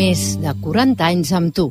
Més de 40 anys amb tu.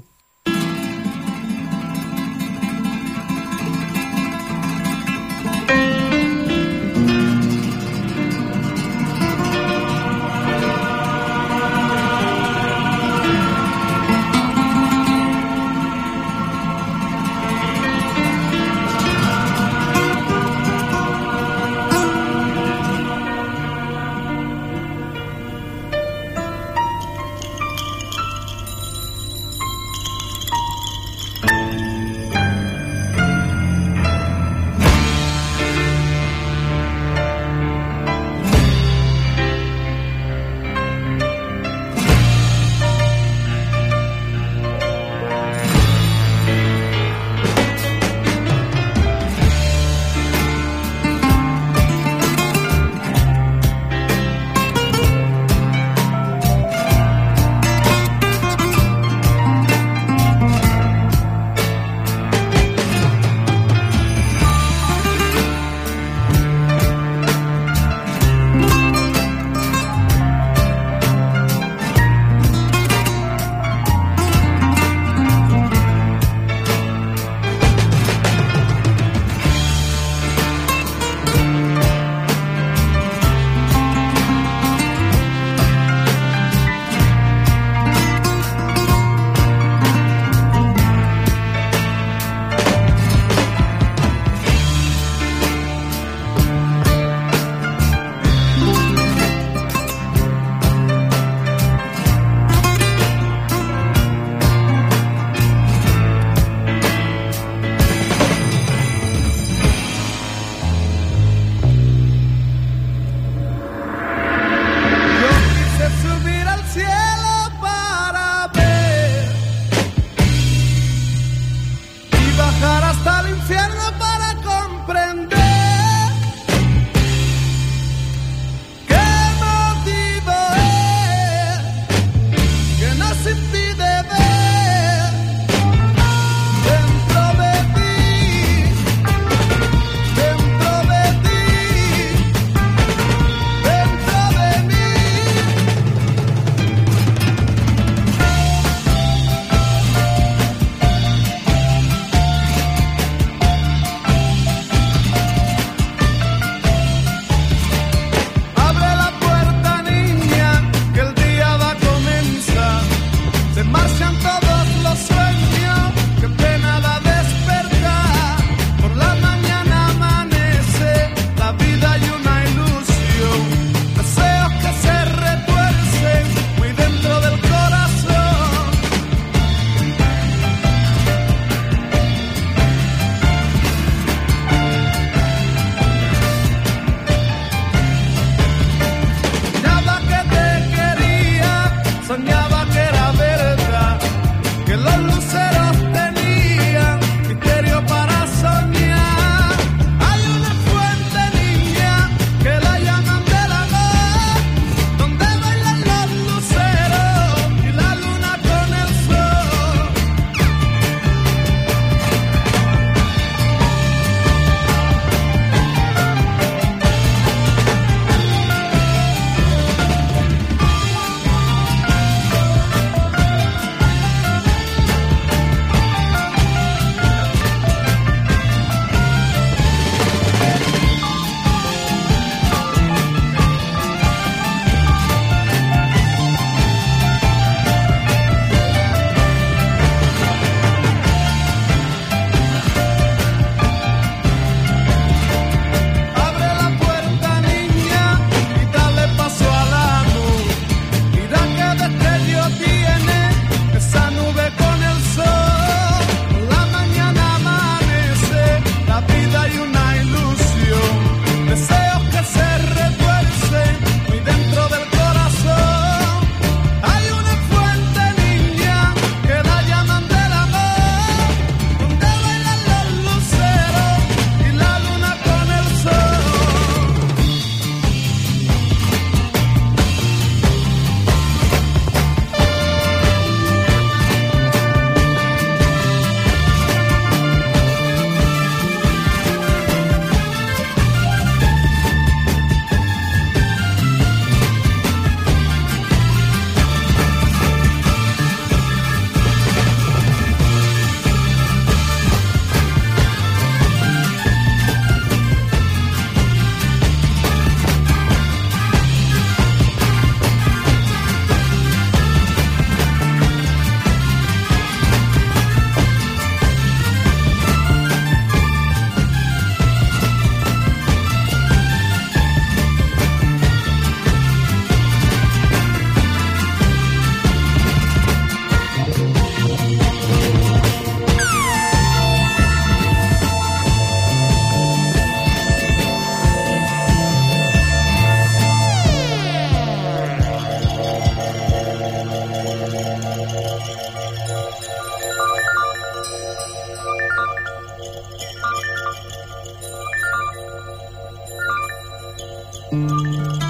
Música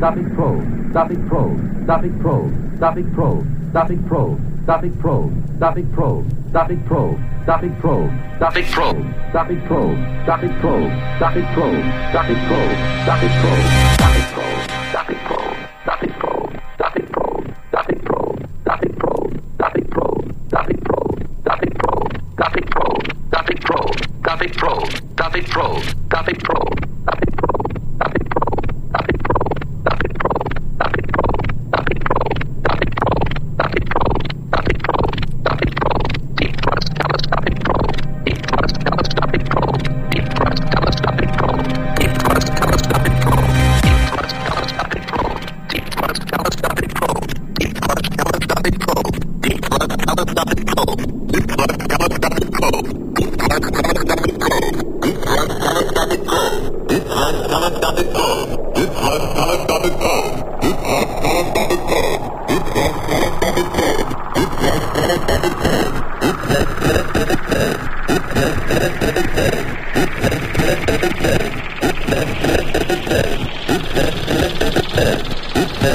Topic Pro. Topic Pro. Topic Pro. Topic Pro. Topic Pro. Topic Pro. Topic Pro. Topic Pro. Topic Pro. Topic Pro. Topic Pro. Topic Pro. Topic Pro. Topic Pro. Topic Pro. Topic Pro.